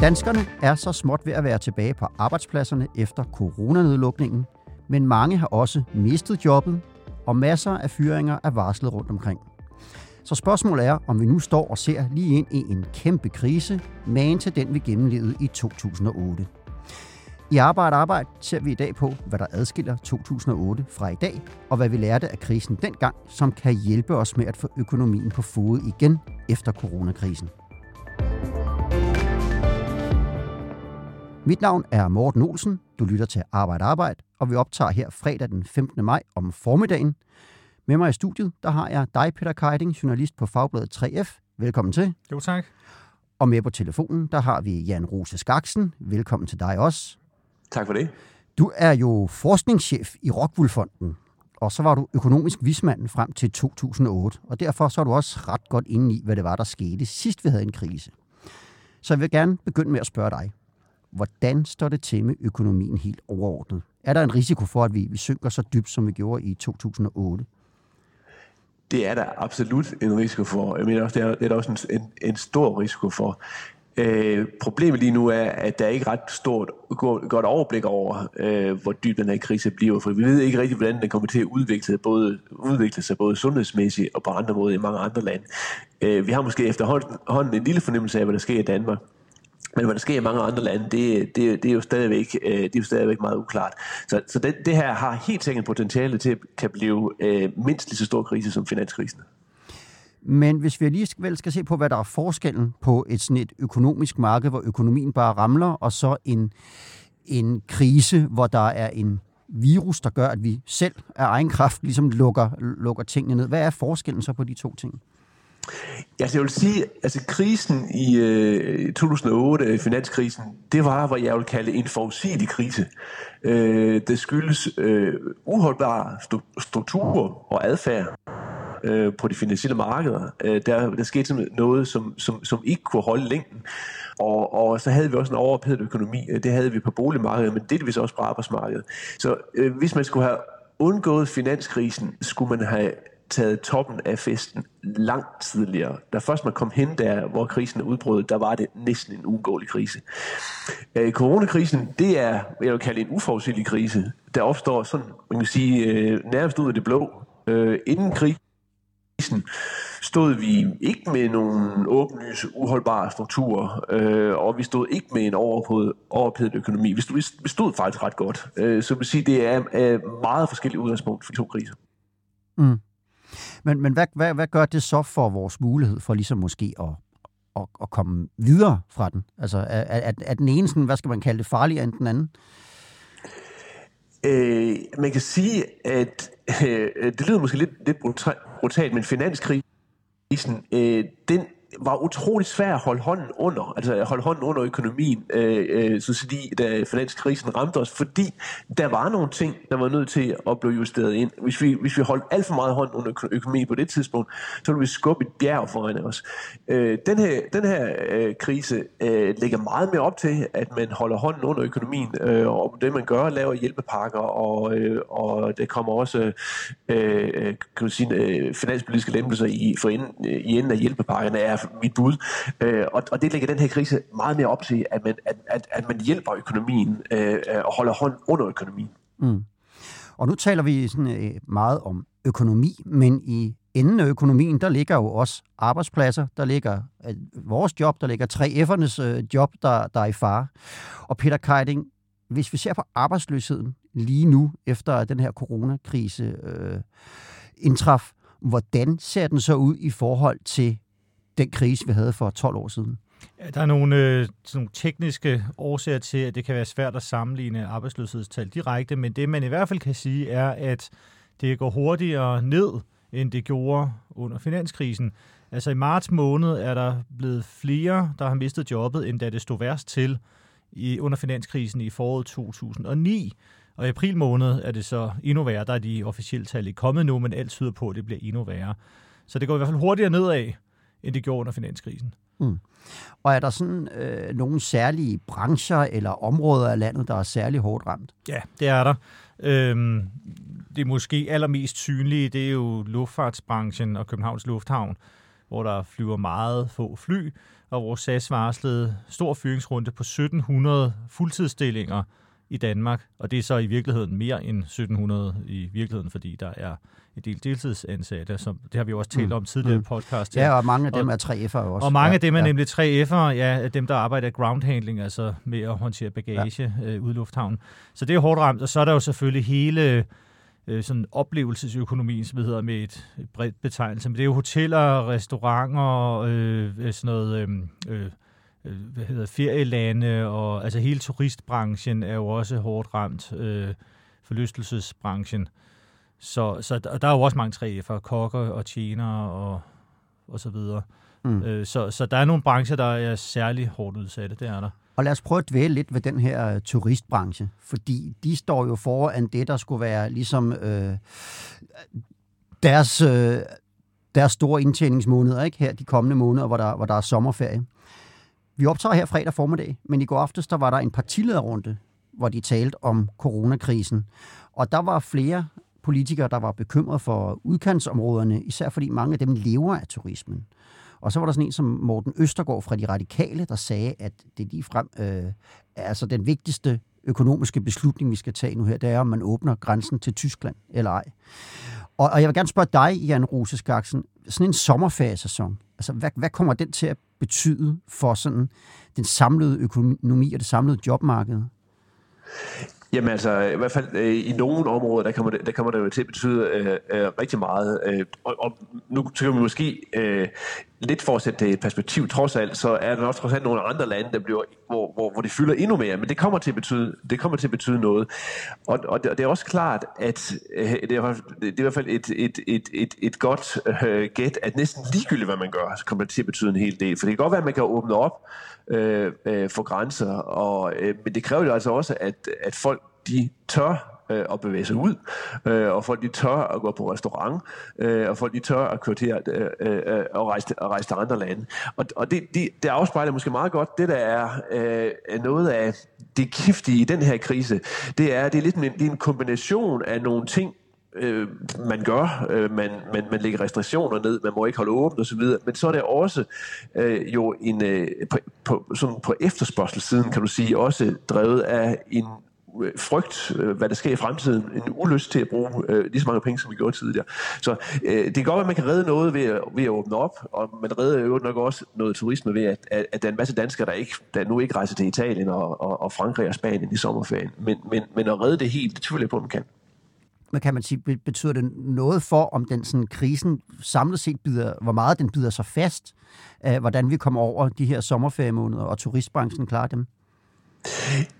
Danskerne er så småt ved at være tilbage på arbejdspladserne efter coronanedlukningen, men mange har også mistet jobbet, og masser af fyringer er varslet rundt omkring. Så spørgsmålet er, om vi nu står og ser lige ind i en kæmpe krise, magen til den vi gennemlevede i 2008. I Arbejde Arbejde ser vi i dag på, hvad der adskiller 2008 fra i dag, og hvad vi lærte af krisen dengang, som kan hjælpe os med at få økonomien på fod igen efter coronakrisen. Mit navn er Morten Olsen. Du lytter til Arbejde Arbejde, og vi optager her fredag den 15. maj om formiddagen. Med mig i studiet, der har jeg dig, Peter Keiding, journalist på Fagbladet 3F. Velkommen til. Jo, tak. Og med på telefonen, der har vi Jan Rose Skaksen. Velkommen til dig også. Tak for det. Du er jo forskningschef i Rockwool-fonden, og så var du økonomisk vismand frem til 2008, og derfor så er du også ret godt inde i, hvad det var, der skete sidst vi havde en krise. Så jeg vil gerne begynde med at spørge dig. Hvordan står det til med økonomien helt overordnet? Er der en risiko for, at vi, vi synker så dybt, som vi gjorde i 2008? Det er der absolut en risiko for. Jeg mener også, det er, det er der også en, en, en stor risiko for. Øh, problemet lige nu er, at der er ikke ret stort godt overblik over, øh, hvor dyb den her krise bliver, for vi ved ikke rigtig, hvordan den kommer til at udvikle sig, både, udvikle sig både sundhedsmæssigt og på andre måder i mange andre lande. Øh, vi har måske efterhånden en lille fornemmelse af, hvad der sker i Danmark, men hvad der sker i mange andre lande, det, det, det, er, jo stadigvæk, øh, det er jo stadigvæk meget uklart. Så, så det, det her har helt sikkert potentiale til at kan blive øh, mindst lige så stor krise som finanskrisen. Men hvis vi lige skal se på, hvad der er forskellen på et, sådan et økonomisk marked, hvor økonomien bare ramler, og så en, en krise, hvor der er en virus, der gør, at vi selv af egen kraft ligesom lukker, lukker tingene ned. Hvad er forskellen så på de to ting? Ja, jeg vil sige, altså krisen i øh, 2008, øh, finanskrisen, det var, hvad jeg vil kalde en forudsigelig krise. Øh, det skyldes øh, uholdbare strukturer og adfærd øh, på de finansielle markeder. Øh, der, der skete simpelthen noget, som, som, som ikke kunne holde længden. Og, og så havde vi også en overophedet økonomi. Øh, det havde vi på boligmarkedet, men det vi så også på arbejdsmarkedet. Så øh, hvis man skulle have undgået finanskrisen, skulle man have taget toppen af festen langt tidligere. Da først man kom hen der, hvor krisen er udbrød, der var det næsten en uundgåelig krise. Øh, coronakrisen, det er, jeg vil kalde en uforudsigelig krise. Der opstår sådan, man kan sige, øh, nærmest ud af det blå. Øh, inden krigen stod vi ikke med nogle åbenlyse, uholdbare strukturer, øh, og vi stod ikke med en overophedet økonomi. Vi stod, vi stod faktisk ret godt. Øh, så vil sige, det er øh, meget forskellige udgangspunkt for de to kriser. Mm. Men, men hvad, hvad, hvad gør det så for vores mulighed for ligesom måske at, at, at komme videre fra den? Altså er, er, er den ene sådan, hvad skal man kalde det, farligere end den anden? Øh, Øh, man kan sige, at øh, det lyder måske lidt, lidt brutalt, men finanskrisen, øh, den var utrolig svært at holde hånden under, altså at holde hånden under økonomien, øh, øh, så fordi da finanskrisen ramte os, fordi der var nogle ting, der var nødt til at blive justeret ind. Hvis vi, hvis vi holdt alt for meget hånd under økonomien på det tidspunkt, så ville vi skubbe et bjerg foran os. Øh, den her, den her øh, krise øh, lægger meget mere op til, at man holder hånden under økonomien, øh, og det man gør, laver hjælpepakker, og, øh, og der kommer også øh, øh kan man sige, øh, finanspolitiske lempelser i, for inden, øh, i enden af hjælpepakkerne er mit bud. Øh, og, og det lægger den her krise meget mere op til, at man, at, at, at man hjælper økonomien øh, og holder hånd under økonomien. Mm. Og nu taler vi sådan øh, meget om økonomi, men i enden af økonomien, der ligger jo også arbejdspladser, der ligger øh, vores job, der ligger 3F'ernes øh, job, der, der er i fare. Og Peter Keiding, hvis vi ser på arbejdsløsheden lige nu, efter den her coronakrise øh, indtraf, hvordan ser den så ud i forhold til den krise, vi havde for 12 år siden? Ja, der er nogle, øh, sådan nogle tekniske årsager til, at det kan være svært at sammenligne arbejdsløshedstal direkte, men det man i hvert fald kan sige er, at det går hurtigere ned, end det gjorde under finanskrisen. Altså i marts måned er der blevet flere, der har mistet jobbet, end da det stod værst til i, under finanskrisen i foråret 2009. Og i april måned er det så endnu værre. Der er de officielle tal ikke kommet nu, men alt tyder på, at det bliver endnu værre. Så det går i hvert fald hurtigere nedad, end det gjorde under finanskrisen. Mm. Og er der sådan øh, nogle særlige brancher eller områder af landet, der er særlig hårdt ramt? Ja, det er der. Øhm, det måske allermest synlige, det er jo luftfartsbranchen og Københavns Lufthavn, hvor der flyver meget få fly, og hvor SAS varslede stor fyringsrunde på 1700 fuldtidsstillinger i Danmark, og det er så i virkeligheden mere end 1700 i virkeligheden, fordi der er en del deltidsansatte, som det har vi jo også talt mm. om tidligere i mm. podcast. Ja, og mange af dem og, er 3F'ere også. Og mange ja, af dem er ja. nemlig 3F'ere, ja, dem der arbejder i ground handling, altså med at håndtere bagage ja. øh, ude i lufthavnen. Så det er hårdt ramt, og så er der jo selvfølgelig hele øh, sådan oplevelsesøkonomien, som hedder med et, et bredt betegnelse. Men det er jo hoteller, restauranter, øh, sådan noget... Øh, øh, hvad hedder, ferielande, og altså hele turistbranchen er jo også hårdt ramt, øh, forlystelsesbranchen. Så, så der, der er jo også mange træer, kokker og tjenere og, og så videre. Mm. Øh, så, så der er nogle brancher, der er særlig hårdt udsatte, det er der. Og lad os prøve at dvæle lidt ved den her turistbranche, fordi de står jo foran det, der skulle være ligesom øh, deres, øh, deres store indtjeningsmåneder, ikke? her de kommende måneder, hvor der, hvor der er sommerferie. Vi optager her fredag formiddag, men i går aftes, der var der en partilederrunde, hvor de talte om coronakrisen. Og der var flere politikere, der var bekymret for udkantsområderne, især fordi mange af dem lever af turismen. Og så var der sådan en som Morten Østergaard fra De Radikale, der sagde, at det lige frem øh, er altså den vigtigste økonomiske beslutning, vi skal tage nu her, det er, om man åbner grænsen til Tyskland eller ej. Og, og jeg vil gerne spørge dig, Jan Rose Skaksen, sådan en sommerferiesæson, altså hvad, hvad kommer den til at betyde for sådan den samlede økonomi og det samlede jobmarked? Jamen altså, i hvert fald øh, i nogle områder, der kommer det, der kommer det jo til at betyde øh, øh, rigtig meget. Øh, og, og nu kan vi måske øh, lidt for at sætte det i perspektiv, trods alt, så er der også trods alt nogle andre lande, der bliver, hvor, hvor, hvor det fylder endnu mere, men det kommer til at betyde, det kommer til at betyde noget. Og, og det, det er også klart, at øh, det, er, det er i hvert fald et, et, et, et, et godt øh, gæt, at næsten ligegyldigt, hvad man gør, så kommer det til at betyde en hel del. For det kan godt være, at man kan åbne op øh, øh, for grænser, og, øh, men det kræver jo altså også, at, at folk de tør øh, at bevæge sig ud, øh, og folk de tør at gå på restaurant, øh, og folk de tør at køre til øh, øh, og rejse, og rejse til andre lande. Og, og det, det, det afspejler måske meget godt det, der er øh, noget af det giftige i den her krise. Det er, det er lidt en, det er en kombination af nogle ting, øh, man gør. Øh, man, man, man lægger restriktioner ned, man må ikke holde åbent osv., men så er det også øh, jo en, øh, på, på, sådan på efterspørgselssiden, kan du sige, også drevet af en Øh, frygt, øh, hvad der sker i fremtiden, en ulyst til at bruge øh, lige så mange penge, som vi gjorde tidligere. Så øh, det kan godt være, at man kan redde noget ved, ved at åbne op, og man redder jo nok også noget turisme ved, at, at, at der er en masse danskere, der, ikke, der nu ikke rejser til Italien og, og, og Frankrig og Spanien i sommerferien. Men, men, men at redde det helt, det tvivler jeg på, at man kan. Men kan man sige, betyder det noget for, om den sådan, krisen samlet set bider, hvor meget den bider sig fast, øh, hvordan vi kommer over de her sommerferiemåneder, og turistbranchen klarer dem?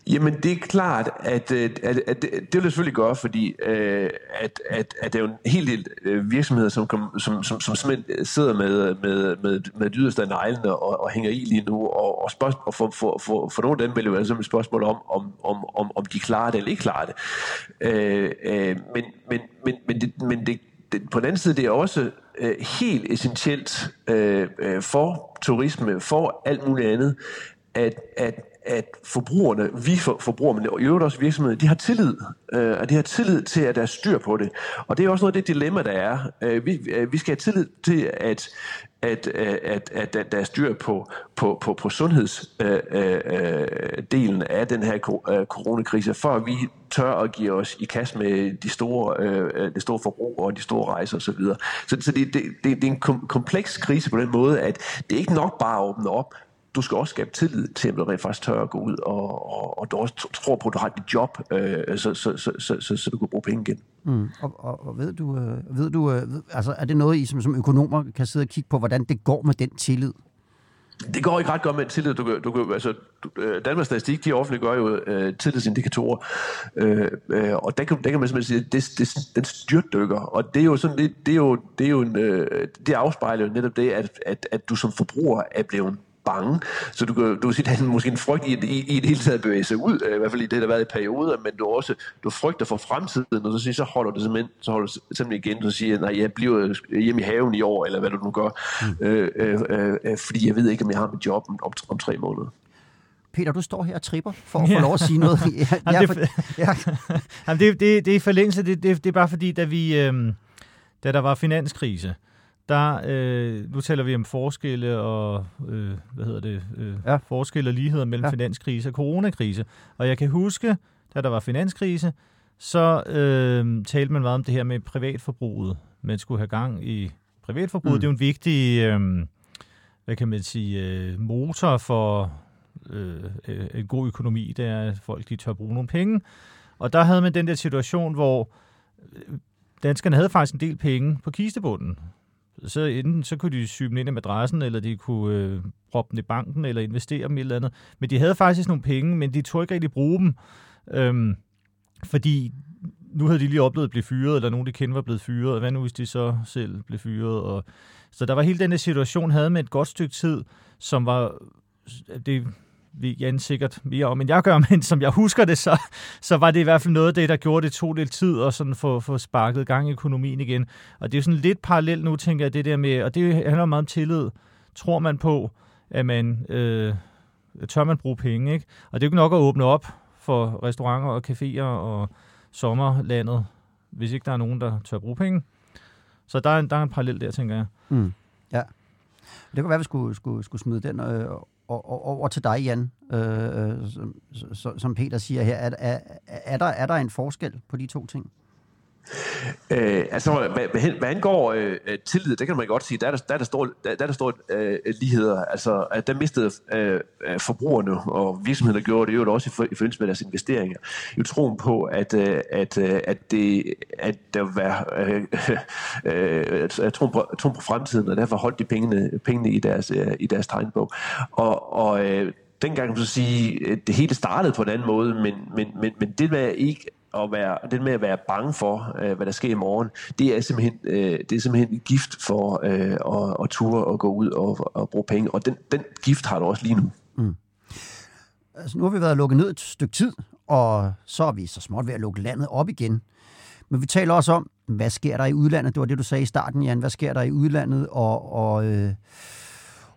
Jamen, det er klart, at, at, at, at det, det vil jeg selvfølgelig gøre, fordi øh, at, at, at der er jo en hel del øh, virksomheder, som, som, som, som simpelthen øh, sidder med, med, med, med dyderste af neglene og, og hænger i lige nu, og, og, spørg, og for, for, for, for nogle af dem vil det være et spørgsmål om, om, om, om, om de klarer det eller ikke klarer det. Øh, øh, men, men, men, men, det, men det, det, på den anden side, det er også øh, helt essentielt øh, for turisme, for alt muligt andet, at, at at forbrugerne, vi for, forbrugere, men i øvrigt også virksomheder, de har tillid, øh, og de har tillid til, at der er styr på det. Og det er også noget af det dilemma, der er. Øh, vi, øh, vi skal have tillid til, at, at, øh, at, at, at, der er styr på, på, på, på sundhedsdelen øh, øh, af den her øh, coronakrise, før vi tør at give os i kast med de store, øh, det store forbrug og de store rejser osv. Så, så, så det, det, det, det er en kompleks krise på den måde, at det er ikke nok bare at åbne op, du skal også skabe tillid til, at du rent faktisk tør at gå ud, og, og, og du også tror på, at du har dit job, øh, så, så, så, så, så, så du kan bruge penge igen. Mm. Og, og, og ved du, øh, ved du øh, altså, er det noget, I som, som økonomer kan sidde og kigge på, hvordan det går med den tillid? Det går ikke ret godt med tillid. Du, du, du, altså, øh, Danmarks Statistik, de offentliggør jo øh, tillidsindikatorer, øh, øh, og der kan, der kan man simpelthen sige, at det, det, den styrtdykker, og det er jo sådan, det, det er jo, det er jo en, øh, det afspejler jo netop det, at, at, at du som forbruger er blevet bange. Så du kan, du kan sige, at der er måske en frygt i, i, i det hele taget bevæge sig ud, i hvert fald i det, der har været i perioder, men du også du frygter for fremtiden, og så, siger, så holder du simpelthen, så holder du simpelthen igen, og siger, nej, jeg bliver hjemme i haven i år, eller hvad du nu gør, mm. øh, øh, øh, fordi jeg ved ikke, om jeg har mit job om, om, om tre måneder. Peter, du står her og tripper for at få lov at sige noget. Jeg, Jamen, det, ja. Jamen, det, det, det er forlængelse. Det, det, det er bare fordi, da, vi, øh, da der var finanskrise, der, øh, nu taler vi om forskelle og, øh, hvad hedder det, øh, ja. forskelle og ligheder mellem ja. finanskrise og coronakrise. Og jeg kan huske, da der var finanskrise, så øh, talte man meget om det her med privatforbruget. Man skulle have gang i privatforbruget. Mm. Det er jo en vigtig, øh, hvad kan man sige, øh, motor for øh, en god økonomi. Det er, at folk de tør bruge nogle penge. Og der havde man den der situation, hvor danskerne havde faktisk en del penge på kistebunden. Så enten så kunne de syge dem ind i madrassen, eller de kunne øh, proppe dem i banken, eller investere dem i et eller andet. Men de havde faktisk nogle penge, men de tog ikke rigtig bruge dem. Øhm, fordi nu havde de lige oplevet at blive fyret, eller nogen de kendte var blevet fyret, og hvad nu hvis de så selv blev fyret? Og, så der var hele den situation, havde med et godt stykke tid, som var, det vi Jan sikkert mere om, end jeg gør, men som jeg husker det, så, så var det i hvert fald noget af det, der gjorde det to lidt tid, og sådan få, få sparket gang i økonomien igen. Og det er sådan lidt parallelt nu, tænker jeg, det der med, og det handler meget om tillid. Tror man på, at man, øh, tør man bruge penge, ikke? Og det er jo ikke nok at åbne op for restauranter og caféer og sommerlandet, hvis ikke der er nogen, der tør bruge penge. Så der er en, der er en parallel der, tænker jeg. Mm. Ja. Det kunne være, at vi skulle, skulle, skulle smide den øh, over til dig, Jan, øh, øh som, som Peter siger her. Er, er, er, der, er der en forskel på de to ting? Øh, altså, hvad, hvad angår øh, øh, tillid, det kan man godt sige, der er der, der, er der store, der, der, er der store øh, ligheder. Altså, at der mistede øh, øh forbrugerne, og virksomhederne gjorde det jo også i, i forbindelse med deres investeringer. Jo troen på, at, øh, at, øh, at, det, at der var øh, øh, troen, på, troen på fremtiden, og derfor holdt de pengene, pengene i deres, øh, i deres tegnbog. Og, og øh, dengang kan man så sige, øh, det hele startede på en anden måde, men, men, men, men det var ikke at være, det med at være bange for, øh, hvad der sker i morgen, det er simpelthen, øh, det er simpelthen gift for øh, at, at ture og gå ud og, og bruge penge. Og den, den gift har du også lige nu. Mm. Altså, nu har vi været lukket ned et stykke tid, og så er vi så småt ved at lukke landet op igen. Men vi taler også om, hvad sker der i udlandet? Det var det, du sagde i starten, Jan. Hvad sker der i udlandet? Og, og, øh,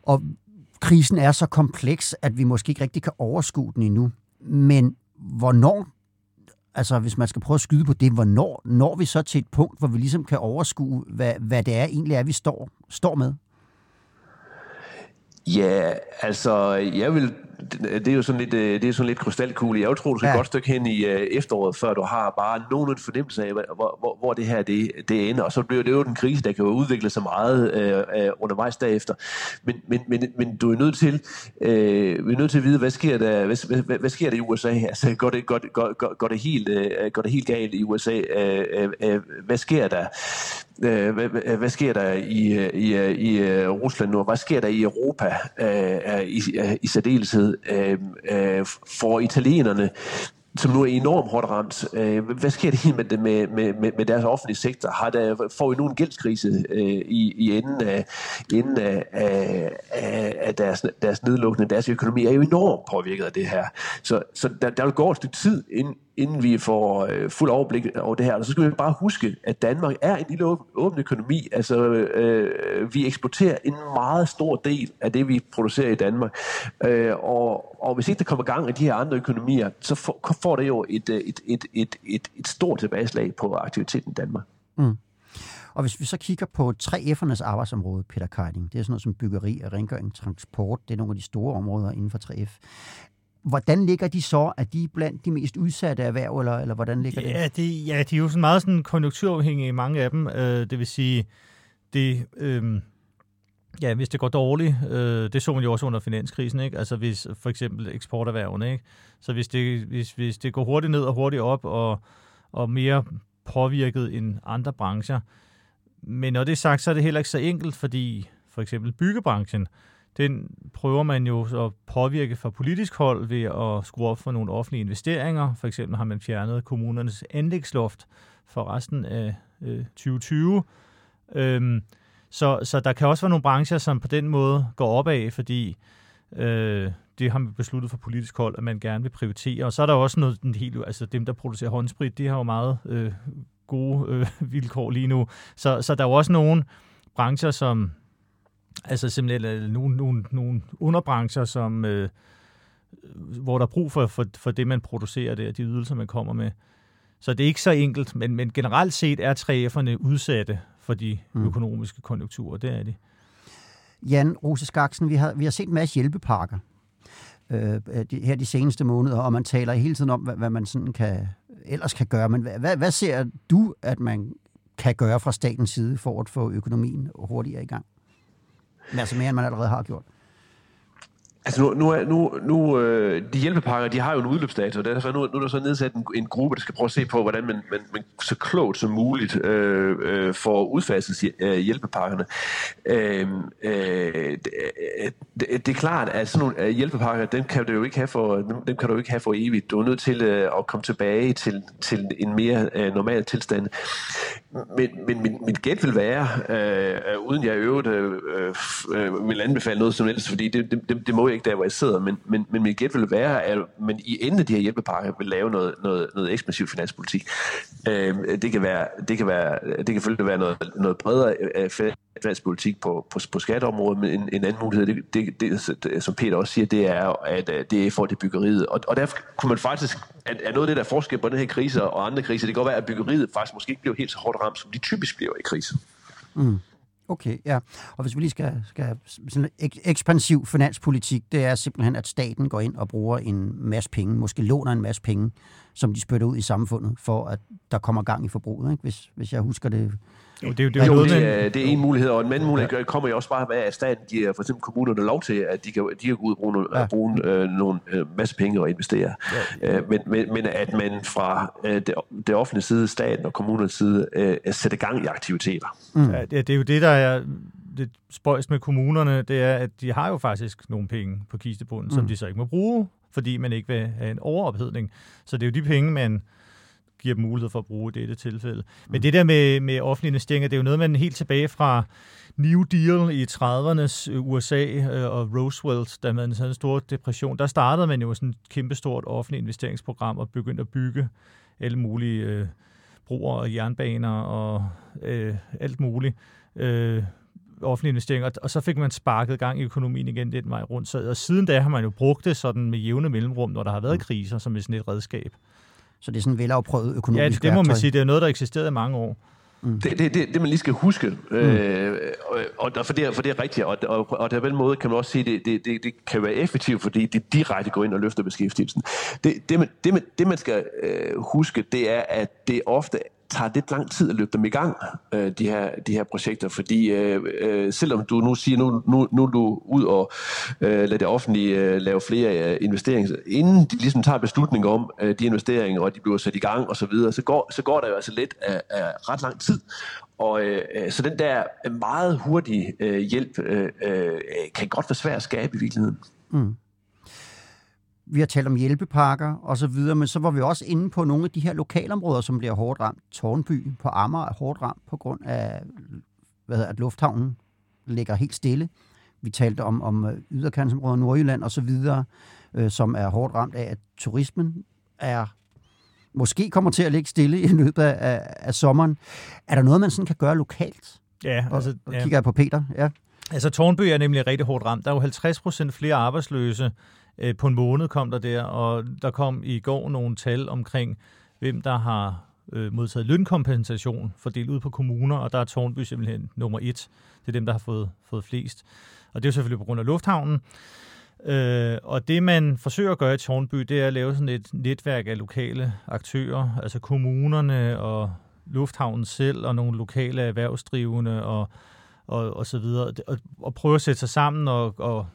og krisen er så kompleks, at vi måske ikke rigtig kan overskue den endnu. Men hvornår altså hvis man skal prøve at skyde på det, hvornår når vi så til et punkt, hvor vi ligesom kan overskue, hvad, hvad det er egentlig er, vi står, står med? Ja, altså, jeg vil det er jo sådan lidt, øh, det er sådan lidt krystalkugle. Jeg tror, du skal ja. godt stykke hen i øh, efteråret, før du har bare nogen fornemmelse af, hvor, hvor, hvor det her det, det ender. Og så bliver det jo en krise, der kan jo udvikle sig meget øh, øh, undervejs derefter. Men, men, men, men du er nødt til, øh, vi er nødt til at vide, hvad sker der, hvad, hvad, hvad sker der i USA? Altså, går det, går, går, går, det helt, øh, går det helt galt i USA? Øh, øh, hvad sker der? Hvad, hvad sker der i, i, i Rusland nu? Hvad sker der i Europa øh, i, i særdeleshed øh, øh, for italienerne? som nu er enormt hårdt ramt. Øh, hvad sker det med, med, med, med deres offentlige sektor? Har der, får vi nu en gældskrise øh, i, i enden af, enden af, af, af deres, deres nedlukning? Deres økonomi er jo enormt påvirket af det her. Så, så der, der vil gå et stykke tid, inden, inden vi får øh, fuld overblik over det her. Og så skal vi bare huske, at Danmark er en lille åben økonomi. Altså, øh, vi eksporterer en meget stor del af det, vi producerer i Danmark. Øh, og, og hvis ikke der kommer gang i de her andre økonomier, så får, får det jo et, øh, et, et, et, et, et stort tilbageslag på aktiviteten i Danmark. Mm. Og hvis vi så kigger på 3F'ernes arbejdsområde, Peter Keiding, det er sådan noget som byggeri og rengøring, transport, det er nogle af de store områder inden for 3F. Hvordan ligger de så? Er de blandt de mest udsatte erhverv, eller, eller hvordan ligger ja, det? det? Ja, de er jo sådan meget sådan konjunkturafhængige, mange af dem. Øh, det vil sige, det, øh, ja, hvis det går dårligt, øh, det så man jo også under finanskrisen, ikke? Altså hvis for eksempel eksporterhvervene, ikke? Så hvis det, hvis, hvis det går hurtigt ned og hurtigt op, og, og mere påvirket end andre brancher. Men når det er sagt, så er det heller ikke så enkelt, fordi for eksempel byggebranchen, den prøver man jo at påvirke fra politisk hold ved at skrue op for nogle offentlige investeringer. For eksempel har man fjernet kommunernes anlægsloft for resten af øh, 2020. Øhm, så, så der kan også være nogle brancher, som på den måde går opad, fordi øh, det har man besluttet fra politisk hold, at man gerne vil prioritere. Og så er der også noget, den helt, altså dem, der producerer håndsprit, de har jo meget øh, gode øh, vilkår lige nu. Så, så der er jo også nogle brancher, som Altså simpelthen nogle, nogle, nogle underbrancher, som, øh, hvor der er brug for, for, for det, man producerer der, de ydelser, man kommer med. Så det er ikke så enkelt, men, men generelt set er 3F'erne udsatte for de mm. økonomiske konjunkturer. Det er de. Jan Rose Skaksen, vi har, vi har set en masse hjælpepakker øh, de, her de seneste måneder, og man taler hele tiden om, hvad, hvad man sådan kan, ellers kan gøre. Men hvad, hvad ser du, at man kan gøre fra statens side for at få økonomien hurtigere i gang? Men altså mere, end man allerede har gjort. Altså nu, nu, nu, nu øh, de hjælpepakker, de har jo en udløbsdato, og derfor nu, nu er der så nedsat en, en gruppe, der skal prøve at se på, hvordan man, man, man så klogt som muligt øh, øh, får udfaset øh, hjælpepakkerne. Øhm, øh, øh, det, det er klart, at sådan nogle øh, hjælpepakker, dem kan du jo ikke have for, dem kan du ikke have for evigt. Du er nødt til øh, at komme tilbage til, til en mere øh, normal tilstand. Men, men min, min gæt vil være, øh, øh uden jeg øvrigt øh, øh, øh, vil anbefale noget som helst, fordi det, det, det må jeg ikke der, hvor jeg sidder, men, men, men mit gæt vil være, at man i enden af de her hjælpepakker vil lave noget, noget, noget ekspansiv finanspolitik. Øh, det kan være, det kan være, det kan selvfølgelig være noget, noget bredere øh, finanspolitik på, på, på skatteområdet, men en, en anden mulighed, det, det, det, som Peter også siger, det er, at øh, det er for det byggeriet. Og, og derfor kunne man faktisk, at, at noget af det, der er forskel på den her krise og andre kriser, det kan godt være, at byggeriet faktisk måske ikke bliver helt så hårdt ramt, som de typisk bliver i kriser. Mm. Okay, ja. Og hvis vi lige skal, skal sådan en ekspansiv finanspolitik, det er simpelthen, at staten går ind og bruger en masse penge, måske låner en masse penge, som de spytter ud i samfundet, for at der kommer gang i forbruget, ikke? Hvis, hvis jeg husker det jo, det, er, det, er jo, noget, det, er, det er en mulighed, og en anden mulighed ja. kommer jo også bare med, at staten giver for eksempel kommunerne lov til, at de kan, de kan gå ud og bruge, ja. bruge øh, nogle øh, masse penge og investere. Ja. Øh, men, men, men at man fra øh, det, det offentlige side, staten og kommunernes side, øh, sætter gang i aktiviteter. Mm. Ja, det, det er jo det, der er det spøjs med kommunerne, det er, at de har jo faktisk nogle penge på kistebunden, mm. som de så ikke må bruge, fordi man ikke vil have en overophedning. Så det er jo de penge, man giver dem mulighed for at bruge i dette tilfælde. Men mm. det der med, med offentlige investeringer, det er jo noget, man helt tilbage fra New Deal i 30'ernes øh, USA øh, og Roosevelt, da man havde en stor depression, der startede man jo sådan et kæmpestort offentligt investeringsprogram og begyndte at bygge alle mulige øh, broer og jernbaner og øh, alt muligt. Øh, offentlige investeringer, og så fik man sparket gang i økonomien igen den vej rundt. Så, og siden da har man jo brugt det sådan med jævne mellemrum, når der har været mm. kriser, som sådan et redskab. Så det er sådan en velafprøvet økonomisk Ja, det, det må man sige. Det er noget, der eksisterede i mange år. Mm. Det, det, det, det, man lige skal huske, mm. øh, og, og for, det, for det er rigtigt, og, og, og på den måde kan man også sige, at det, det, det, det kan være effektivt, fordi det direkte går ind og løfter beskæftigelsen. Det, det, man, det, man, det man skal øh, huske, det er, at det ofte tager lidt lang tid at løbe dem i gang, øh, de, her, de her projekter, fordi øh, øh, selvom du nu siger, nu, nu, nu er du ud og øh, lade det offentlige øh, lave flere øh, investeringer, inden de ligesom tager beslutning om øh, de investeringer, og de bliver sat i gang osv., så, videre, så, går, så går der jo altså lidt af, af ret lang tid, og øh, øh så den der meget hurtige øh, hjælp øh, øh, kan godt være svær at skabe i virkeligheden. Mm vi har talt om hjælpepakker og så videre, men så var vi også inde på nogle af de her lokalområder, som bliver hårdt ramt. Tårnby på Amager er hårdt ramt på grund af, hvad hedder, at lufthavnen ligger helt stille. Vi talte om, om øh, yderkantsområder, Nordjylland og så videre, øh, som er hårdt ramt af, at turismen er måske kommer til at ligge stille i løbet af, af sommeren. Er der noget, man sådan kan gøre lokalt? Ja, altså... Og, og kigger jeg på Peter, ja. Altså, Tornby er nemlig rigtig hårdt ramt. Der er jo 50 procent flere arbejdsløse øh, på en måned kom der der, og der kom i går nogle tal omkring, hvem der har øh, modtaget lønkompensation fordelt ud på kommuner, og der er Tornby simpelthen nummer et. Det er dem, der har fået, fået flest. Og det er jo selvfølgelig på grund af lufthavnen. Øh, og det, man forsøger at gøre i Tornby, det er at lave sådan et netværk af lokale aktører, altså kommunerne og lufthavnen selv, og nogle lokale erhvervsdrivende og, og, og så videre, og, og prøve at sætte sig sammen og, og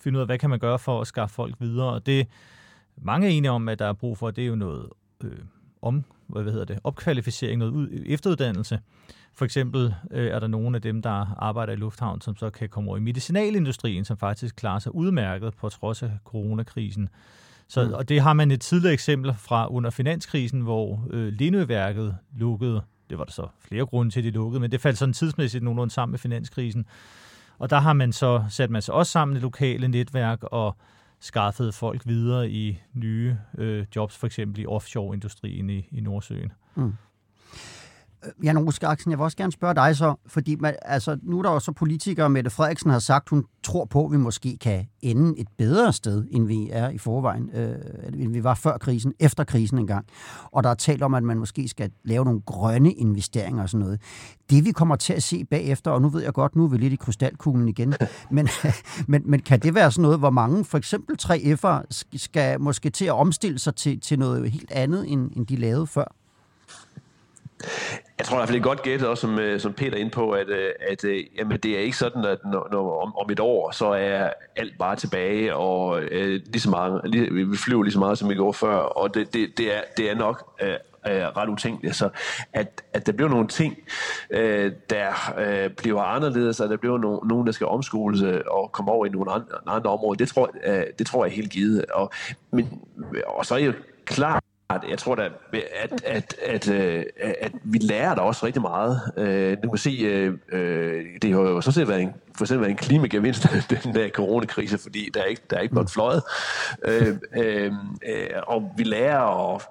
finde ud af, hvad kan man gøre for at skaffe folk videre. Og det mange er enige om, at der er brug for, det er jo noget øh, om, hvad hedder det, opkvalificering, noget ud, efteruddannelse. For eksempel øh, er der nogle af dem, der arbejder i lufthavn, som så kan komme over i medicinalindustrien, som faktisk klarer sig udmærket på trods af coronakrisen. Så, mm. Og det har man et tidligere eksempel fra under finanskrisen, hvor øh, Lindøværket lukkede. Det var der så flere grunde til, at de lukkede, men det faldt sådan tidsmæssigt nogenlunde sammen med finanskrisen. Og der har man så sat man sig også sammen i lokale netværk og skaffet folk videre i nye øh, jobs, for eksempel i offshore-industrien i, i Nordsøen. Mm. Jan Roskaksen, jeg vil også gerne spørge dig så, fordi man, altså, nu er der jo så politikere, Mette Frederiksen har sagt, hun tror på, at vi måske kan ende et bedre sted, end vi er i forvejen, øh, end vi var før krisen, efter krisen engang. Og der er talt om, at man måske skal lave nogle grønne investeringer og sådan noget. Det vi kommer til at se bagefter, og nu ved jeg godt, nu er vi lidt i krystalkuglen igen, men, men, men kan det være sådan noget, hvor mange, for eksempel 3F'er skal måske til at omstille sig til, til noget helt andet, end, end de lavede før? Jeg tror i hvert fald, det er godt gættet, også som, øh, som Peter ind på, at, øh, at, at jamen, det er ikke sådan, at når, når, om, om et år, så er alt bare tilbage, og øh, lige så meget, lige, vi flyver lige så meget, som vi gjorde før, og det, det, det, er, det er nok øh, ret utænkeligt. Så at, at der bliver nogle ting, øh, der øh, bliver anderledes, og der bliver no, nogen, der skal omskoles og komme over i nogle andre, andre områder, det tror, øh, det tror jeg er helt givet. Og, men, og så er jeg klart, jeg tror da, at, at, at, at, at vi lærer der også rigtig meget. Øh, du kan se, øh, det har jo så set været en, for eksempel været en klimagevinst, den der coronakrise, fordi der er ikke, der er ikke blevet fløjet. Og vi lærer at,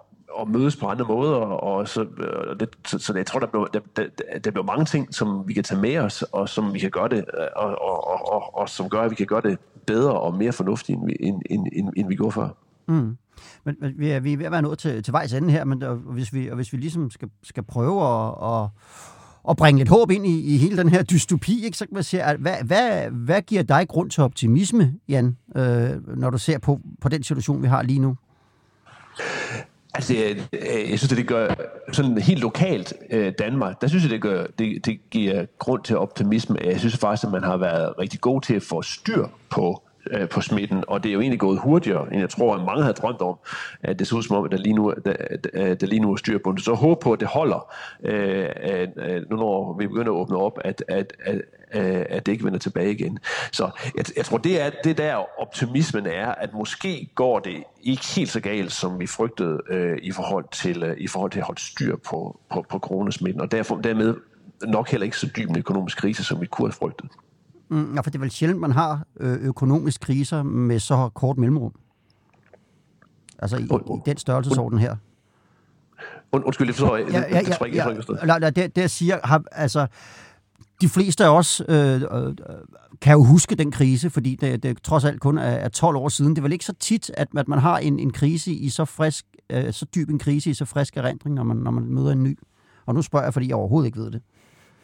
at mødes på andre måder, og så, og det, så, så jeg tror, der bliver, der, der, der bliver mange ting, som vi kan tage med os, og som vi kan gøre det, og, og, og, og, og som gør, at vi kan gøre det bedre og mere fornuftigt, end end, end, end, end vi gjorde før. Mm. Men, men vi, er, vi er ved at være nået til, til vejs ende her, men og hvis, vi, og hvis vi ligesom skal, skal prøve at, at, at bringe lidt håb ind i, i hele den her dystopi, ikke, så kan man sige, at hvad, hvad, hvad giver dig grund til optimisme, Jan, øh, når du ser på, på den situation, vi har lige nu? Altså, jeg, jeg synes, at det gør sådan helt lokalt øh, Danmark, der synes jeg, det, gør, det, det giver grund til optimisme. Jeg synes faktisk, at man har været rigtig god til at få styr på øh, på smitten, og det er jo egentlig gået hurtigere, end jeg tror, at mange havde drømt om. At det ser ud som om, at der lige nu, der, der lige nu er styr på det. Så håber på, at det holder, øh, øh, nu når vi begynder at åbne op, at, at, at, øh, at det ikke vender tilbage igen. Så jeg, jeg tror, det er det der optimismen er, at måske går det ikke helt så galt, som vi frygtede øh, i, forhold til, øh, i forhold til at holde styr på, på, på coronasmitten, og derfor dermed nok heller ikke så dyb en økonomisk krise, som vi kunne have frygtet. Mm, ja, for det er vel sjældent, man har øh, økonomisk kriser med så kort mellemrum. Altså i, i den størrelsesorden her. Und, undskyld, det forstår jeg. Ja, ja, ja, ja, ja, ja, det, det siger, har, altså, de fleste af os øh, øh, kan jo huske den krise, fordi det, det trods alt kun er, er 12 år siden. Det er vel ikke så tit, at, at man har en, en krise i så frisk, øh, så dyb en krise i så frisk erindring, når man, når man møder en ny. Og nu spørger jeg, fordi jeg overhovedet ikke ved det.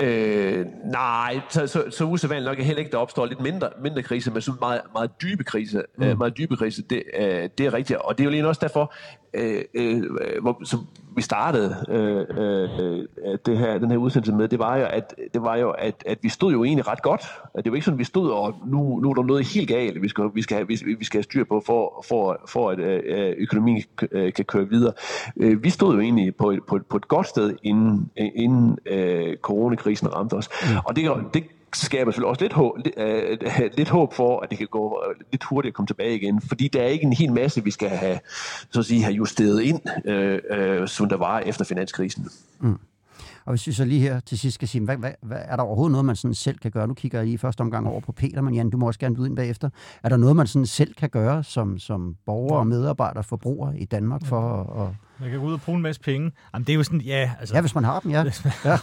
Øh, nej, så, så, så usædvanligt nok er heller ikke, der opstår lidt mindre, mindre krise, men sådan meget, meget dybe krise, mm. øh, meget dybe krise, det, øh, det er rigtigt. Og det er jo lige også derfor, øh, øh, hvor, som vi startede øh, øh, det her, den her udsendelse med, det var jo, at, det var jo at, at vi stod jo egentlig ret godt. Det var ikke sådan, at vi stod, og nu, nu er der noget helt galt, vi skal, vi skal, have, vi, vi skal have styr på, for, for, for at øh, økonomien kan køre videre. Vi stod jo egentlig på et, på et, på et godt sted, inden, inden øh, coronakrisen ramte os. Mm. Og det, det skaber selvfølgelig også lidt håb, lidt, øh, lidt håb for, at det kan gå lidt hurtigt at komme tilbage igen, fordi der er ikke en hel masse, vi skal have, så at sige, have justeret ind, øh, øh, som der var efter finanskrisen. Mm. Og hvis vi så lige her til sidst skal sige, hvad, hvad, hvad, er der overhovedet noget, man sådan selv kan gøre? Nu kigger jeg lige i første omgang over på Peter, men Jan, du må også gerne byde ind bagefter. Er der noget, man sådan selv kan gøre som, som borger og medarbejder, forbruger i Danmark for at... Man kan gå ud og bruge en masse penge. Jamen, det er jo sådan, ja... Altså, ja, hvis man har dem, ja. ja.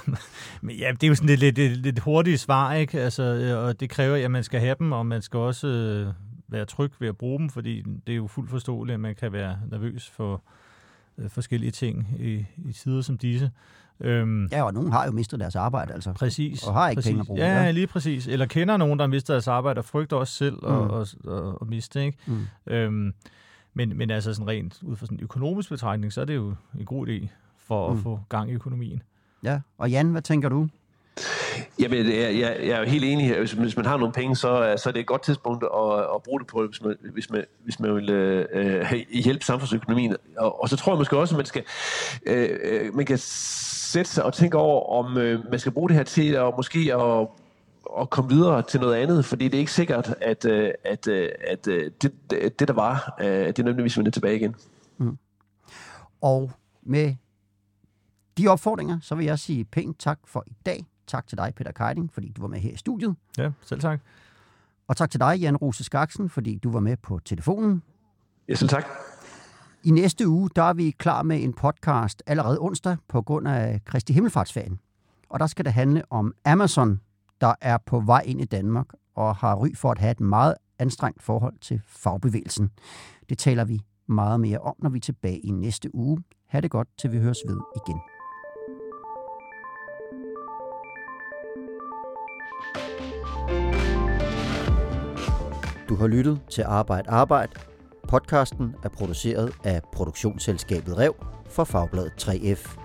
Men ja, det er jo sådan lidt, lidt, lidt, lidt hurtigt svar, ikke? Altså, og det kræver, at man skal have dem, og man skal også øh, være tryg ved at bruge dem, fordi det er jo fuldt forståeligt, at man kan være nervøs for øh, forskellige ting i, i tider som disse. Øhm, ja, og nogen har jo mistet deres arbejde, altså. Præcis. Og har ikke præcis. penge at bruge. Ja, ja, lige præcis. Eller kender nogen, der har mistet deres arbejde, og frygter også selv mm. at, at, at, at miste, ikke? Mm. Øhm, men, men altså sådan rent ud fra sådan en økonomisk betragtning, så er det jo en god idé for mm. at få gang i økonomien. Ja, og Jan, hvad tænker du? Jamen, jeg, jeg, jeg er jo helt enig. Hvis, hvis man har nogle penge, så, øh, så er det et godt tidspunkt at, at bruge det på, hvis man, hvis man, hvis man vil øh, øh hjælpe samfundsøkonomien. Og, og så tror jeg måske også, at man skal, øh, øh, man kan sætte sig og tænke over, om øh, man skal bruge det her til at måske at at komme videre til noget andet, fordi det er ikke sikkert, at, øh, at, øh, at, at det, det, der var, det er nødvendigvis vender tilbage igen. Mm. Og med de opfordringer, så vil jeg sige pænt tak for i dag. Tak til dig, Peter Keiding, fordi du var med her i studiet. Ja, selv tak. Og tak til dig, Jan Rose Skaksen, fordi du var med på telefonen. Ja, selv tak. I næste uge, der er vi klar med en podcast allerede onsdag på grund af Kristi Himmelfartsferien. Og der skal det handle om Amazon, der er på vej ind i Danmark og har ry for at have et meget anstrengt forhold til fagbevægelsen. Det taler vi meget mere om, når vi er tilbage i næste uge. Ha' det godt, til vi høres ved igen. Du har lyttet til Arbejde Arbejde. Podcasten er produceret af produktionsselskabet Rev for Fagbladet 3F.